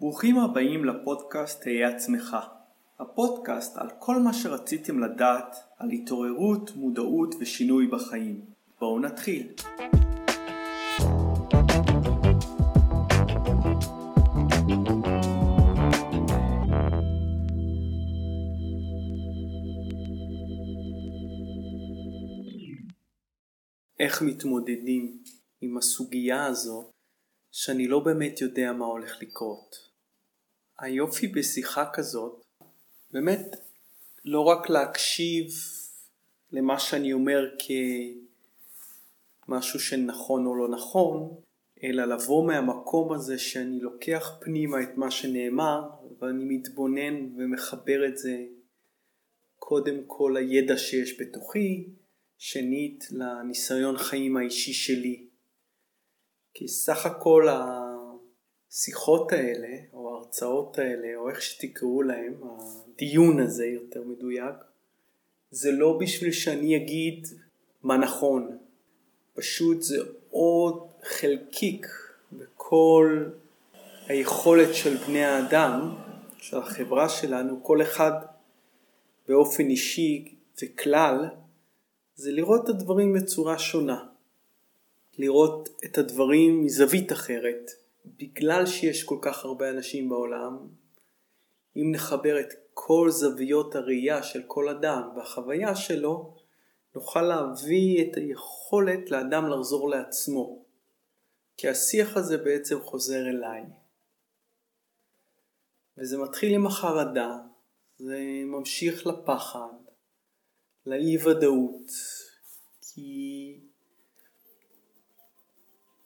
ברוכים הבאים לפודקאסט תהיה עצמך. הפודקאסט על כל מה שרציתם לדעת על התעוררות, מודעות ושינוי בחיים. בואו נתחיל. איך מתמודדים עם הסוגיה הזו שאני לא באמת יודע מה הולך לקרות. היופי בשיחה כזאת, באמת לא רק להקשיב למה שאני אומר כמשהו שנכון או לא נכון, אלא לבוא מהמקום הזה שאני לוקח פנימה את מה שנאמר ואני מתבונן ומחבר את זה קודם כל לידע שיש בתוכי, שנית לניסיון חיים האישי שלי. כי סך הכל השיחות האלה, ההרצאות האלה, או איך שתקראו להם, הדיון הזה יותר מדויק, זה לא בשביל שאני אגיד מה נכון, פשוט זה עוד חלקיק בכל היכולת של בני האדם, של החברה שלנו, כל אחד באופן אישי וכלל, זה לראות את הדברים בצורה שונה. לראות את הדברים מזווית אחרת. בגלל שיש כל כך הרבה אנשים בעולם, אם נחבר את כל זוויות הראייה של כל אדם והחוויה שלו, נוכל להביא את היכולת לאדם לחזור לעצמו. כי השיח הזה בעצם חוזר אליי. וזה מתחיל עם החרדה, זה ממשיך לפחד, לאי ודאות, כי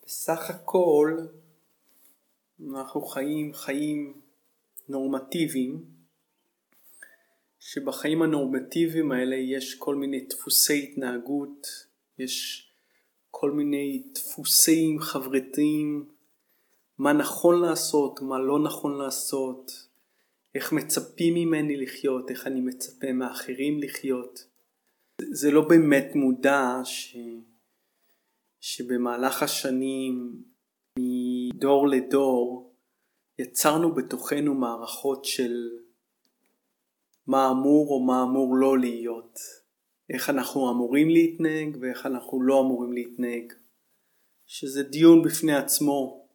בסך הכל אנחנו חיים חיים נורמטיביים שבחיים הנורמטיביים האלה יש כל מיני דפוסי התנהגות, יש כל מיני דפוסים חברתיים, מה נכון לעשות, מה לא נכון לעשות, איך מצפים ממני לחיות, איך אני מצפה מאחרים לחיות. זה לא באמת מודע ש... שבמהלך השנים מדור לדור יצרנו בתוכנו מערכות של מה אמור או מה אמור לא להיות, איך אנחנו אמורים להתנהג ואיך אנחנו לא אמורים להתנהג, שזה דיון בפני עצמו.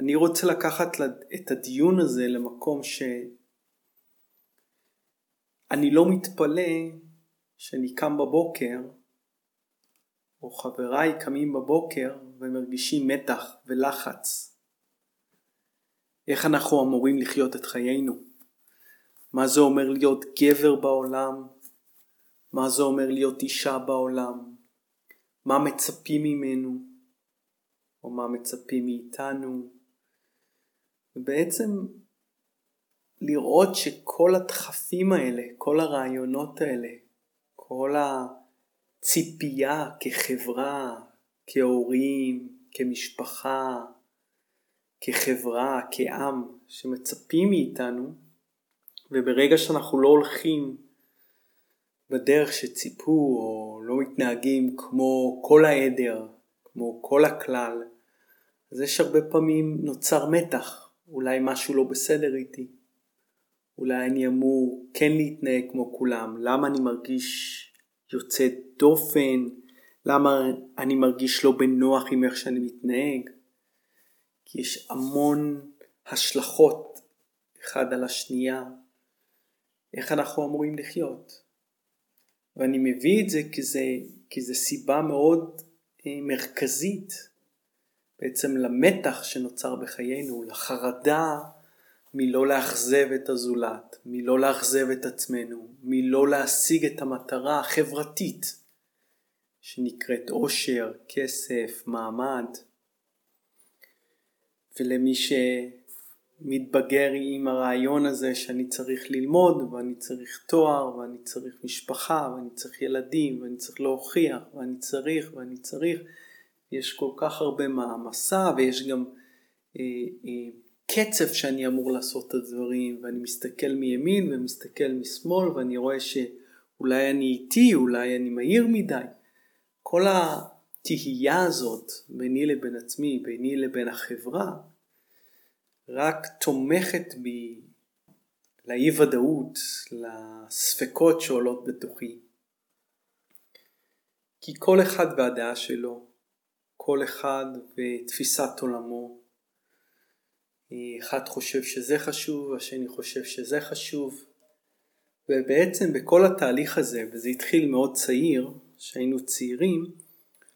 אני רוצה לקחת את הדיון הזה למקום שאני לא מתפלא שאני קם בבוקר או חבריי קמים בבוקר ומרגישים מתח ולחץ. איך אנחנו אמורים לחיות את חיינו? מה זה אומר להיות גבר בעולם? מה זה אומר להיות אישה בעולם? מה מצפים ממנו? או מה מצפים מאיתנו? ובעצם לראות שכל הדחפים האלה, כל הרעיונות האלה, כל ה... ציפייה כחברה, כהורים, כמשפחה, כחברה, כעם, שמצפים מאיתנו, וברגע שאנחנו לא הולכים בדרך שציפו או לא מתנהגים כמו כל העדר, כמו כל הכלל, אז יש הרבה פעמים נוצר מתח, אולי משהו לא בסדר איתי, אולי אני אמור כן להתנהג כמו כולם, למה אני מרגיש יוצא דופן, למה אני מרגיש לא בנוח עם איך שאני מתנהג, כי יש המון השלכות אחד על השנייה, איך אנחנו אמורים לחיות. ואני מביא את זה כי זה, כי זה סיבה מאוד אה, מרכזית בעצם למתח שנוצר בחיינו, לחרדה מלא לאכזב את הזולת, מלא לאכזב את עצמנו, מלא להשיג את המטרה החברתית שנקראת עושר, כסף, מעמד. ולמי שמתבגר עם הרעיון הזה שאני צריך ללמוד ואני צריך תואר ואני צריך משפחה ואני צריך ילדים ואני צריך להוכיח ואני צריך ואני צריך יש כל כך הרבה מעמסה ויש גם אה, אה, הקצב שאני אמור לעשות את הדברים ואני מסתכל מימין ומסתכל משמאל ואני רואה שאולי אני איטי, אולי אני מהיר מדי. כל התהייה הזאת ביני לבין עצמי, ביני לבין החברה, רק תומכת בי לאי ודאות, לספקות שעולות בתוכי. כי כל אחד והדעה שלו, כל אחד ותפיסת עולמו. אחד חושב שזה חשוב, השני חושב שזה חשוב. ובעצם בכל התהליך הזה, וזה התחיל מאוד צעיר, שהיינו צעירים,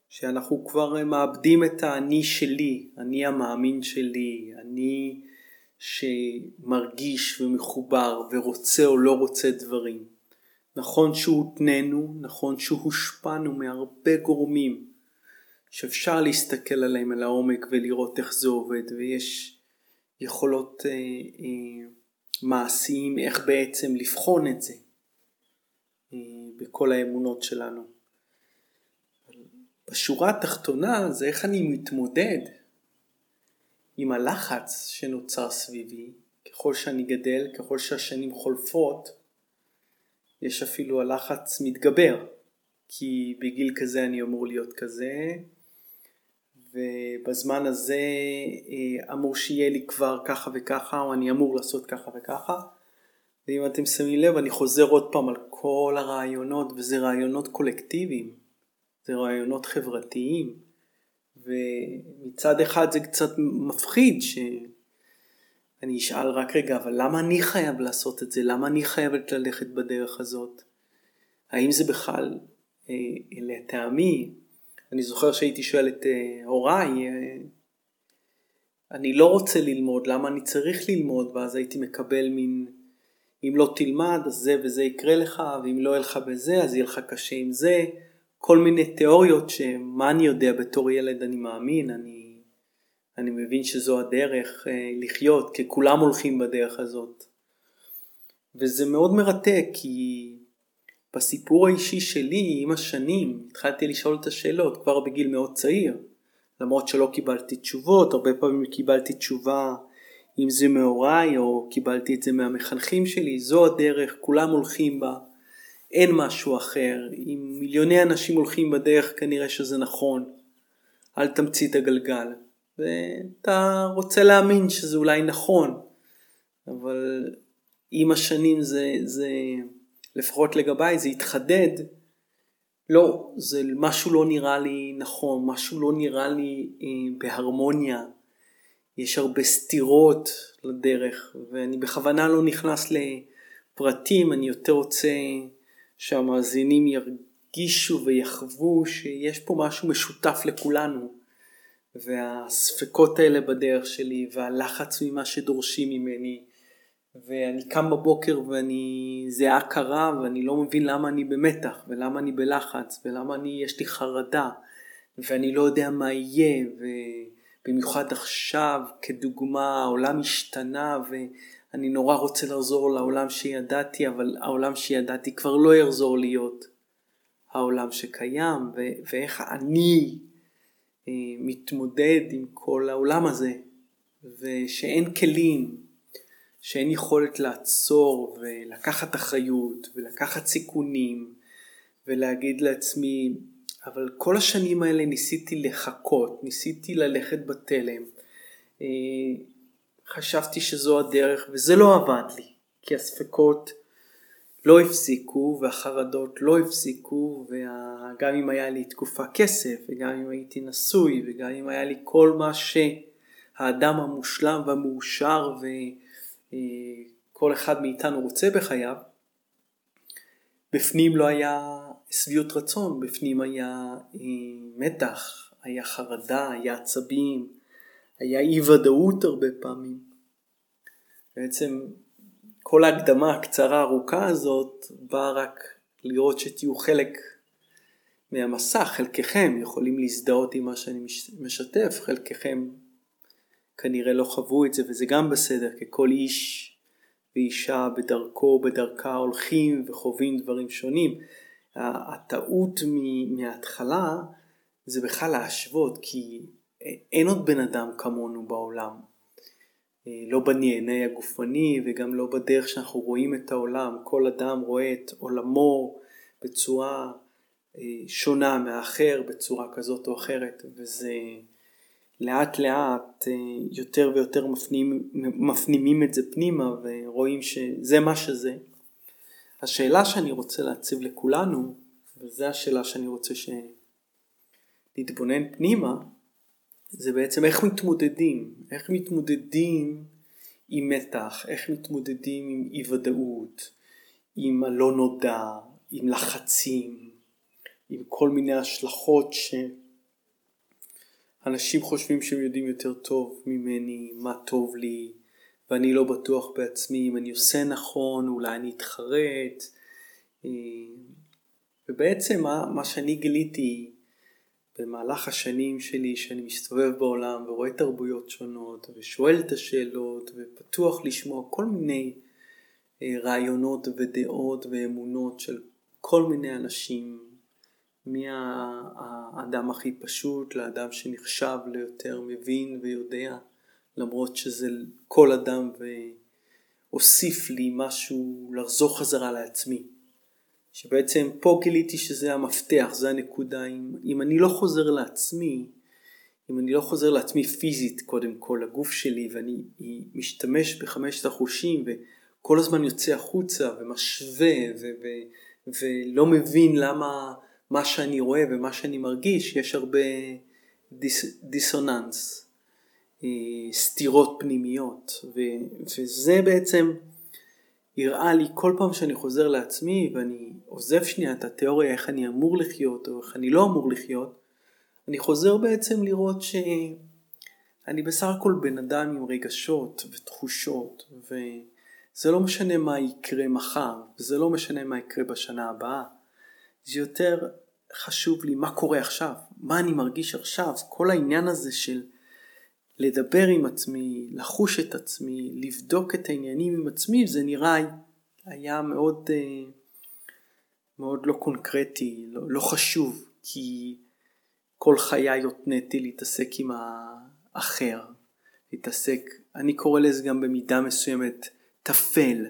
שאנחנו כבר מאבדים את האני שלי, אני המאמין שלי, אני שמרגיש ומחובר ורוצה או לא רוצה דברים. נכון שהותננו, נכון שהושפענו מהרבה גורמים שאפשר להסתכל עליהם על העומק ולראות איך זה עובד ויש יכולות אה, אה, מעשיים איך בעצם לבחון את זה אה, בכל האמונות שלנו. בשורה התחתונה זה איך אני מתמודד עם הלחץ שנוצר סביבי, ככל שאני גדל, ככל שהשנים חולפות, יש אפילו הלחץ מתגבר, כי בגיל כזה אני אמור להיות כזה, ובזמן הזה אה, אמור שיהיה לי כבר ככה וככה, או אני אמור לעשות ככה וככה. ואם אתם שמים לב, אני חוזר עוד פעם על כל הרעיונות, וזה רעיונות קולקטיביים, זה רעיונות חברתיים, ומצד אחד זה קצת מפחיד שאני אשאל רק רגע, אבל למה אני חייב לעשות את זה? למה אני חייבת ללכת בדרך הזאת? האם זה בכלל אה, לטעמי אני זוכר שהייתי שואל את אה, הוריי, אה, אני לא רוצה ללמוד, למה אני צריך ללמוד? ואז הייתי מקבל מין, אם לא תלמד אז זה וזה יקרה לך, ואם לא יהיה לך בזה אז יהיה לך קשה עם זה, כל מיני תיאוריות שמה אני יודע בתור ילד אני מאמין, אני, אני מבין שזו הדרך אה, לחיות, כי כולם הולכים בדרך הזאת. וזה מאוד מרתק כי בסיפור האישי שלי עם השנים התחלתי לשאול את השאלות כבר בגיל מאוד צעיר למרות שלא קיבלתי תשובות הרבה פעמים קיבלתי תשובה אם זה מהוריי או קיבלתי את זה מהמחנכים שלי זו הדרך כולם הולכים בה אין משהו אחר. אם מיליוני אנשים הולכים בדרך כנראה שזה נכון. אל תמציא את הגלגל. ואתה רוצה להאמין שזה אולי נכון. אבל עם השנים זה, זה לפחות לגביי זה התחדד, לא, זה משהו לא נראה לי נכון, משהו לא נראה לי אה, בהרמוניה, יש הרבה סתירות לדרך ואני בכוונה לא נכנס לפרטים, אני יותר רוצה שהמאזינים ירגישו ויחוו שיש פה משהו משותף לכולנו. והספקות האלה בדרך שלי והלחץ ממה שדורשים ממני. ואני קם בבוקר ואני, זה הכרה ואני לא מבין למה אני במתח ולמה אני בלחץ ולמה אני, יש לי חרדה ואני לא יודע מה יהיה ובמיוחד עכשיו כדוגמה העולם השתנה ואני נורא רוצה לחזור לעולם שידעתי אבל העולם שידעתי כבר לא יחזור להיות העולם שקיים ו- ואיך אני אה, מתמודד עם כל העולם הזה ושאין כלים שאין יכולת לעצור ולקחת אחריות ולקחת סיכונים ולהגיד לעצמי אבל כל השנים האלה ניסיתי לחכות, ניסיתי ללכת בתלם, אה, חשבתי שזו הדרך וזה לא עבד לי כי הספקות לא הפסיקו והחרדות לא הפסיקו וגם אם היה לי תקופה כסף וגם אם הייתי נשוי וגם אם היה לי כל מה שהאדם המושלם והמאושר ו... כל אחד מאיתנו רוצה בחייו, בפנים לא היה שביעות רצון, בפנים היה אה, מתח, היה חרדה, היה עצבים, היה אי ודאות הרבה פעמים. בעצם כל ההקדמה הקצרה הארוכה הזאת באה רק לראות שתהיו חלק מהמסע, חלקכם יכולים להזדהות עם מה שאני משתף, חלקכם כנראה לא חוו את זה וזה גם בסדר כי כל איש ואישה בדרכו בדרכה הולכים וחווים דברים שונים. הטעות מההתחלה זה בכלל להשוות כי אין עוד בן אדם כמונו בעולם. לא בנהנה הגופני וגם לא בדרך שאנחנו רואים את העולם. כל אדם רואה את עולמו בצורה שונה מהאחר, בצורה כזאת או אחרת, וזה לאט לאט אה, יותר ויותר מפנים, מפנימים את זה פנימה ורואים שזה מה שזה. השאלה שאני רוצה להציב לכולנו, וזו השאלה שאני רוצה שנתבונן פנימה, זה בעצם איך מתמודדים, איך מתמודדים עם מתח, איך מתמודדים עם אי ודאות, עם הלא נודע, עם לחצים, עם כל מיני השלכות שאנשים חושבים שהם יודעים יותר טוב ממני, מה טוב לי, ואני לא בטוח בעצמי אם אני עושה נכון, אולי אני אתחרט. אה, ובעצם מה, מה שאני גיליתי במהלך השנים שלי שאני מסתובב בעולם ורואה תרבויות שונות ושואל את השאלות ופתוח לשמוע כל מיני אה, רעיונות ודעות ואמונות של כל מיני אנשים מהאדם הכי פשוט לאדם שנחשב ליותר מבין ויודע למרות שזה כל אדם והוסיף לי משהו לחזור חזרה לעצמי שבעצם פה גיליתי שזה המפתח, זה הנקודה, אם, אם אני לא חוזר לעצמי, אם אני לא חוזר לעצמי פיזית קודם כל, לגוף שלי, ואני משתמש בחמשת החושים וכל הזמן יוצא החוצה ומשווה ו, ו, ולא מבין למה מה שאני רואה ומה שאני מרגיש, יש הרבה דיס, דיסוננס, אה, סתירות פנימיות, ו, וזה בעצם הראה לי כל פעם שאני חוזר לעצמי ואני עוזב שנייה את התיאוריה איך אני אמור לחיות או איך אני לא אמור לחיות, אני חוזר בעצם לראות שאני בסך הכל בן אדם עם רגשות ותחושות וזה לא משנה מה יקרה מחר וזה לא משנה מה יקרה בשנה הבאה, זה יותר חשוב לי מה קורה עכשיו, מה אני מרגיש עכשיו, כל העניין הזה של לדבר עם עצמי, לחוש את עצמי, לבדוק את העניינים עם עצמי, זה נראה היה מאוד, אה, מאוד לא קונקרטי, לא, לא חשוב, כי כל חיי הותניתי להתעסק עם האחר, להתעסק, אני קורא לזה גם במידה מסוימת טפל,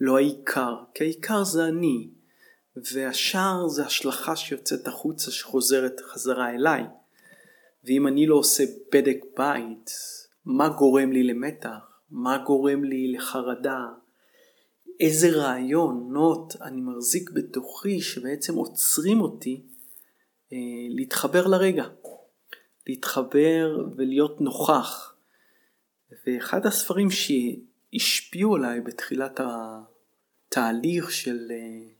לא העיקר, כי העיקר זה אני, והשאר זה השלכה שיוצאת החוצה שחוזרת חזרה אליי. ואם אני לא עושה בדק בית, מה גורם לי למתח? מה גורם לי לחרדה? איזה רעיונות אני מחזיק בתוכי שבעצם עוצרים אותי אה, להתחבר לרגע, להתחבר ולהיות נוכח. ואחד הספרים שהשפיעו עליי בתחילת התהליך של אה,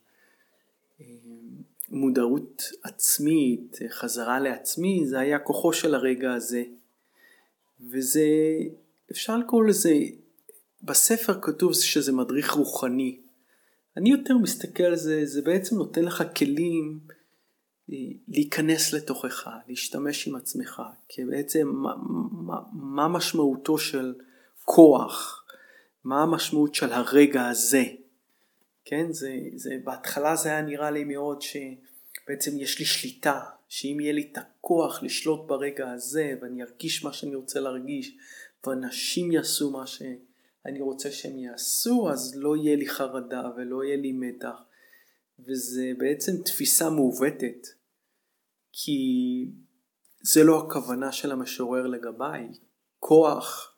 מודעות עצמית, חזרה לעצמי, זה היה כוחו של הרגע הזה. וזה, אפשר לקרוא לזה, בספר כתוב שזה מדריך רוחני. אני יותר מסתכל על זה, זה בעצם נותן לך כלים אה, להיכנס לתוכך, להשתמש עם עצמך, כי בעצם מה, מה, מה משמעותו של כוח, מה המשמעות של הרגע הזה. כן, זה, זה, בהתחלה זה היה נראה לי מאוד שבעצם יש לי שליטה, שאם יהיה לי את הכוח לשלוט ברגע הזה ואני ארגיש מה שאני רוצה להרגיש ואנשים יעשו מה שאני רוצה שהם יעשו אז לא יהיה לי חרדה ולא יהיה לי מתח וזה בעצם תפיסה מעוותת כי זה לא הכוונה של המשורר לגביי. כוח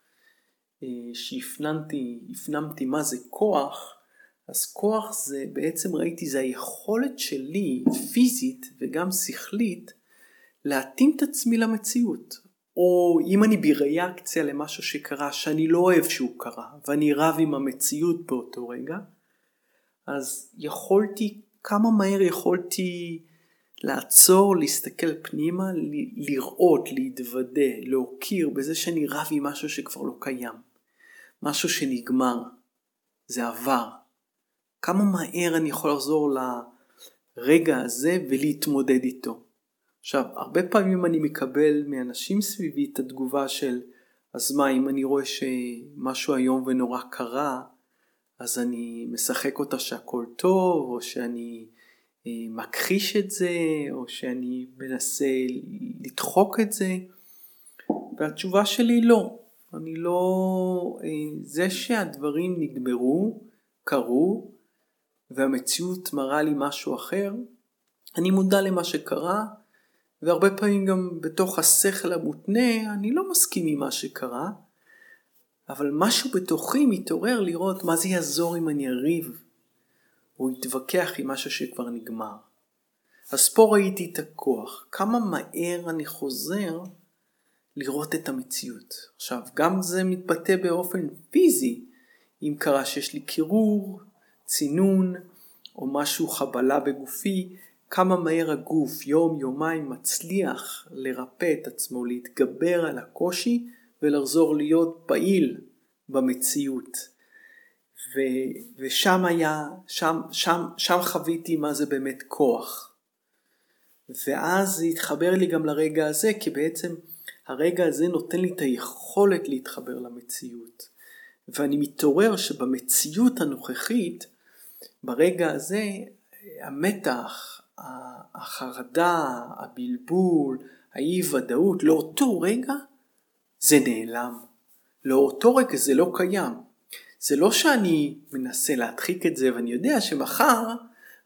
אה, שהפנמתי, הפנמתי מה זה כוח אז כוח זה בעצם ראיתי זה היכולת שלי פיזית וגם שכלית להתאים את עצמי למציאות. או אם אני בריאקציה למשהו שקרה שאני לא אוהב שהוא קרה ואני רב עם המציאות באותו רגע אז יכולתי כמה מהר יכולתי לעצור, להסתכל פנימה, לראות, להתוודה, להוקיר בזה שאני רב עם משהו שכבר לא קיים. משהו שנגמר, זה עבר. כמה מהר אני יכול לחזור לרגע הזה ולהתמודד איתו. עכשיו, הרבה פעמים אני מקבל מאנשים סביבי את התגובה של אז מה, אם אני רואה שמשהו איום ונורא קרה, אז אני משחק אותה שהכל טוב, או שאני אה, מכחיש את זה, או שאני מנסה לדחוק את זה, והתשובה שלי לא. אני לא... אה, זה שהדברים נגמרו, קרו, והמציאות מראה לי משהו אחר, אני מודע למה שקרה והרבה פעמים גם בתוך השכל המותנה אני לא מסכים עם מה שקרה, אבל משהו בתוכי מתעורר לראות מה זה יעזור אם אני אריב או אתווכח עם משהו שכבר נגמר. אז פה ראיתי את הכוח, כמה מהר אני חוזר לראות את המציאות. עכשיו, גם זה מתבטא באופן פיזי, אם קרה שיש לי קירור, צינון, או משהו חבלה בגופי, כמה מהר הגוף יום יומיים מצליח לרפא את עצמו, להתגבר על הקושי ולחזור להיות פעיל במציאות. ו, ושם היה, שם, שם, שם חוויתי מה זה באמת כוח. ואז זה התחבר לי גם לרגע הזה, כי בעצם הרגע הזה נותן לי את היכולת להתחבר למציאות. ואני מתעורר שבמציאות הנוכחית, ברגע הזה, המתח, החרדה, הבלבול, האי ודאות, לאותו רגע זה נעלם. לאותו רגע זה לא קיים. זה לא שאני מנסה להדחיק את זה ואני יודע שמחר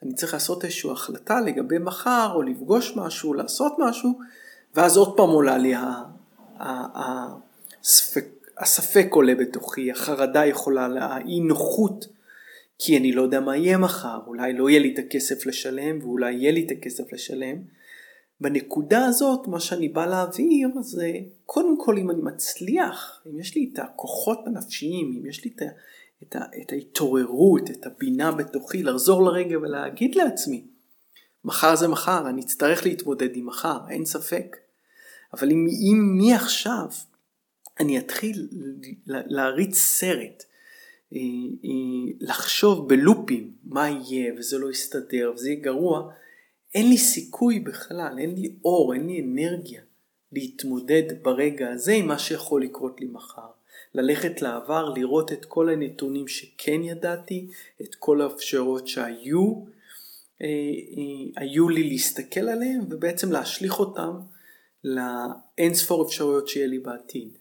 אני צריך לעשות איזושהי החלטה לגבי מחר או לפגוש משהו, לעשות משהו, ואז עוד פעם עולה לי הספק, הספק עולה בתוכי, החרדה יכולה, האי נוחות, כי אני לא יודע מה יהיה מחר, אולי לא יהיה לי את הכסף לשלם ואולי יהיה לי את הכסף לשלם. בנקודה הזאת מה שאני בא להעביר זה קודם כל אם אני מצליח, אם יש לי את הכוחות הנפשיים, אם יש לי את, את, את ההתעוררות, את הבינה בתוכי, לחזור לרגע ולהגיד לעצמי, מחר זה מחר, אני אצטרך להתמודד עם מחר, אין ספק. אבל אם, אם מעכשיו אני אתחיל להריץ סרט, אה, אה, לחשוב בלופים מה יהיה וזה לא יסתדר וזה יהיה גרוע, אין לי סיכוי בכלל, אין לי אור, אין לי אנרגיה להתמודד ברגע הזה עם מה שיכול לקרות לי מחר. ללכת לעבר, לראות את כל הנתונים שכן ידעתי, את כל האפשרויות שהיו, אה, היו לי להסתכל עליהם ובעצם להשליך אותם לאין ספור אפשרויות שיהיה לי בעתיד.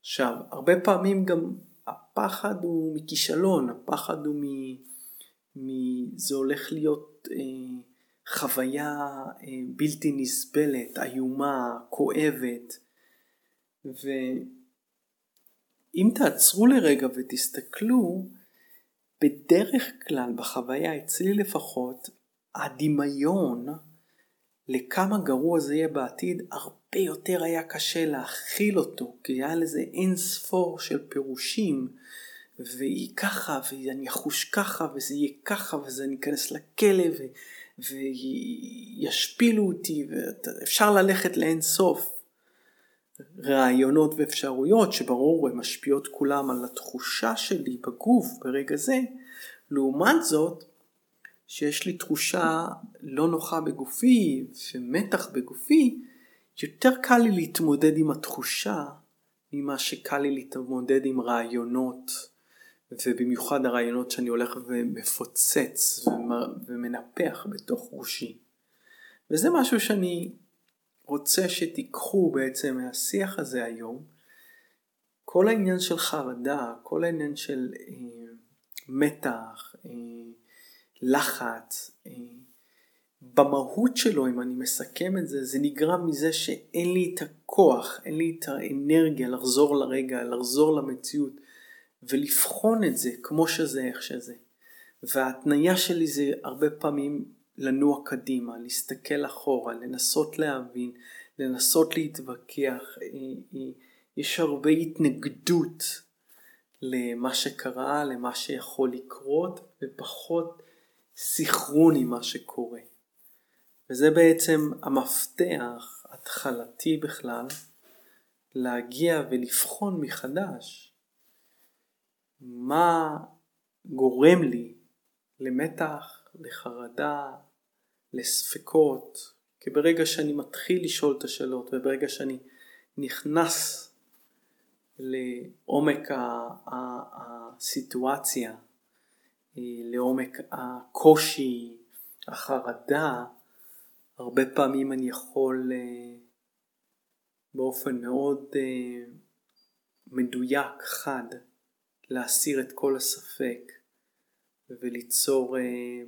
עכשיו, הרבה פעמים גם הפחד הוא מכישלון, הפחד הוא מ... מ... זה הולך להיות אה, חוויה אה, בלתי נסבלת, איומה, כואבת, ואם תעצרו לרגע ותסתכלו, בדרך כלל בחוויה, אצלי לפחות, הדמיון לכמה גרוע זה יהיה בעתיד, הרבה יותר היה קשה להכיל אותו, כי היה לזה אין ספור של פירושים, והיא ככה, ואני אחוש ככה, וזה יהיה ככה, וזה אני אכנס לכלא, ו... וישפילו אותי, ואפשר ללכת לאין סוף. רעיונות ואפשרויות שברור הן משפיעות כולם על התחושה שלי בגוף ברגע זה, לעומת זאת שיש לי תחושה לא נוחה בגופי ומתח בגופי, יותר קל לי להתמודד עם התחושה ממה שקל לי להתמודד עם רעיונות ובמיוחד הרעיונות שאני הולך ומפוצץ ומנפח בתוך ראשי. וזה משהו שאני רוצה שתיקחו בעצם מהשיח הזה היום. כל העניין של חרדה, כל העניין של אה, מתח, אה, לחץ, במהות שלו, אם אני מסכם את זה, זה נגרם מזה שאין לי את הכוח, אין לי את האנרגיה לחזור לרגע, לחזור למציאות ולבחון את זה כמו שזה, איך שזה. וההתניה שלי זה הרבה פעמים לנוע קדימה, להסתכל אחורה, לנסות להבין, לנסות להתווכח. יש הרבה התנגדות למה שקרה, למה שיכול לקרות, ופחות סחרון עם מה שקורה. וזה בעצם המפתח התחלתי בכלל להגיע ולבחון מחדש מה גורם לי למתח, לחרדה, לספקות, כי ברגע שאני מתחיל לשאול את השאלות וברגע שאני נכנס לעומק הסיטואציה אה, לעומק הקושי, החרדה, הרבה פעמים אני יכול אה, באופן מאוד אה, מדויק, חד, להסיר את כל הספק וליצור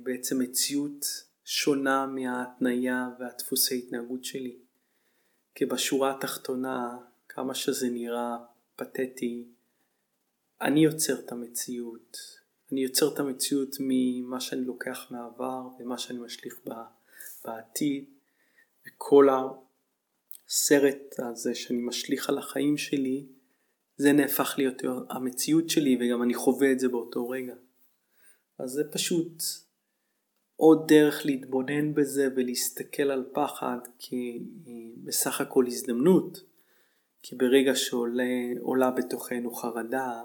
בעצם מציאות שונה מההתניה והדפוסי התנהגות שלי. כי בשורה התחתונה, כמה שזה נראה פתטי, אני יוצר את המציאות. אני יוצר את המציאות ממה שאני לוקח מהעבר ומה שאני משליך בעתיד, וכל הסרט הזה שאני משליך על החיים שלי, זה נהפך להיות המציאות שלי וגם אני חווה את זה באותו רגע. אז זה פשוט עוד דרך להתבונן בזה ולהסתכל על פחד כבסך הכל הזדמנות, כי ברגע שעולה בתוכנו חרדה,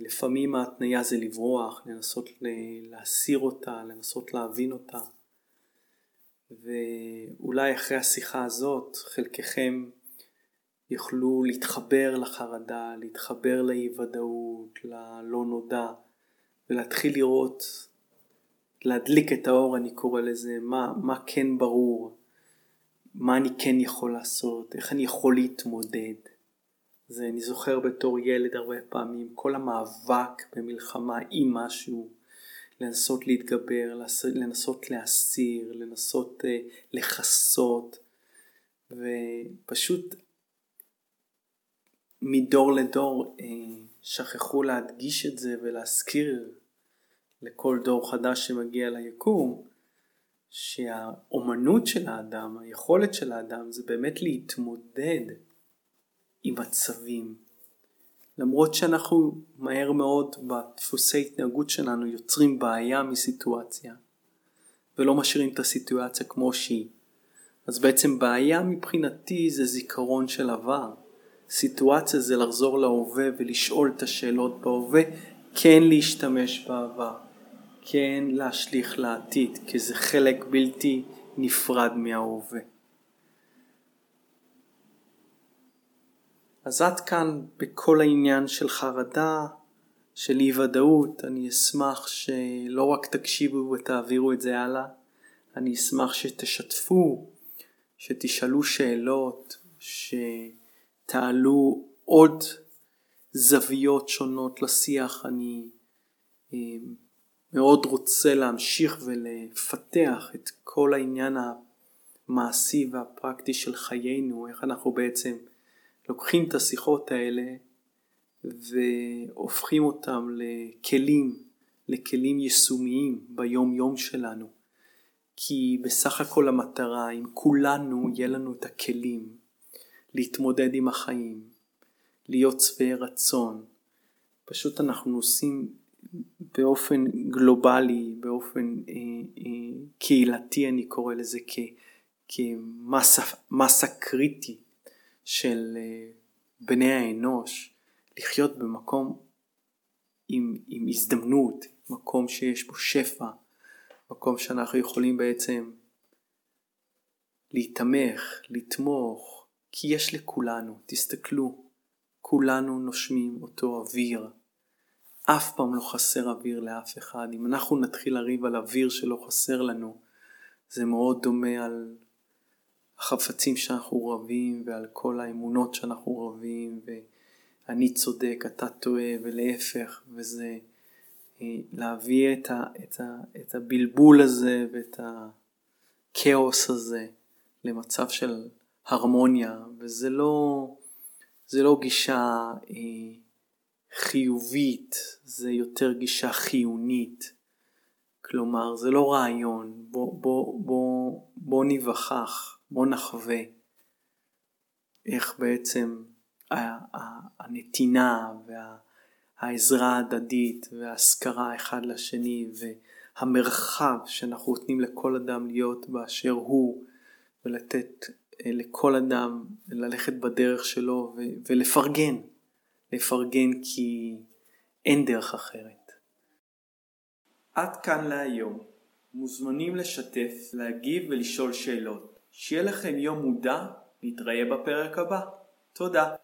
לפעמים ההתניה זה לברוח, לנסות להסיר אותה, לנסות להבין אותה. ואולי אחרי השיחה הזאת חלקכם יוכלו להתחבר לחרדה, להתחבר לאי ודאות, ללא נודע, ולהתחיל לראות, להדליק את האור אני קורא לזה, מה, מה כן ברור, מה אני כן יכול לעשות, איך אני יכול להתמודד. זה אני זוכר בתור ילד הרבה פעמים, כל המאבק במלחמה עם משהו, לנסות להתגבר, לנסות להסיר, לנסות uh, לכסות, ופשוט מדור לדור uh, שכחו להדגיש את זה ולהזכיר לכל דור חדש שמגיע ליקום, שהאומנות של האדם, היכולת של האדם זה באמת להתמודד עם מצבים. למרות שאנחנו מהר מאוד בדפוסי התנהגות שלנו יוצרים בעיה מסיטואציה ולא משאירים את הסיטואציה כמו שהיא. אז בעצם בעיה מבחינתי זה זיכרון של עבר. סיטואציה זה לחזור להווה ולשאול את השאלות בהווה, כן להשתמש בעבר, כן להשליך לעתיד, כי זה חלק בלתי נפרד מההווה. אז עד כאן בכל העניין של חרדה, של אי ודאות, אני אשמח שלא רק תקשיבו ותעבירו את זה הלאה, אני אשמח שתשתפו, שתשאלו שאלות, שתעלו עוד זוויות שונות לשיח. אני אה, מאוד רוצה להמשיך ולפתח את כל העניין המעשי והפרקטי של חיינו, איך אנחנו בעצם לוקחים את השיחות האלה והופכים אותם לכלים, לכלים יישומיים ביום יום שלנו. כי בסך הכל המטרה, אם כולנו יהיה לנו את הכלים להתמודד עם החיים, להיות שבעי רצון, פשוט אנחנו עושים באופן גלובלי, באופן אה, אה, קהילתי אני קורא לזה כמסה קריטי של אה, בני האנוש לחיות במקום עם, עם הזדמנות, מקום שיש בו שפע, מקום שאנחנו יכולים בעצם להתמך, לתמוך, כי יש לכולנו, תסתכלו, כולנו נושמים אותו אוויר. אף פעם לא חסר אוויר לאף אחד. אם אנחנו נתחיל לריב על אוויר שלא חסר לנו, זה מאוד דומה על החפצים שאנחנו רבים ועל כל האמונות שאנחנו רבים ואני צודק, אתה טועה ולהפך וזה אה, להביא את, ה, את, ה, את הבלבול הזה ואת הכאוס הזה למצב של הרמוניה וזה לא, זה לא גישה אה, חיובית, זה יותר גישה חיונית. כלומר, זה לא רעיון, בוא, בוא, בוא, בוא ניווכח בוא נחווה איך בעצם הנתינה והעזרה ההדדית וההשכרה אחד לשני והמרחב שאנחנו נותנים לכל אדם להיות באשר הוא ולתת אה, לכל אדם ללכת בדרך שלו ולפרגן, לפרגן כי אין דרך אחרת. עד כאן להיום. מוזמנים לשתף, להגיב ולשאול שאלות. שיהיה לכם יום מודע, נתראה בפרק הבא. תודה.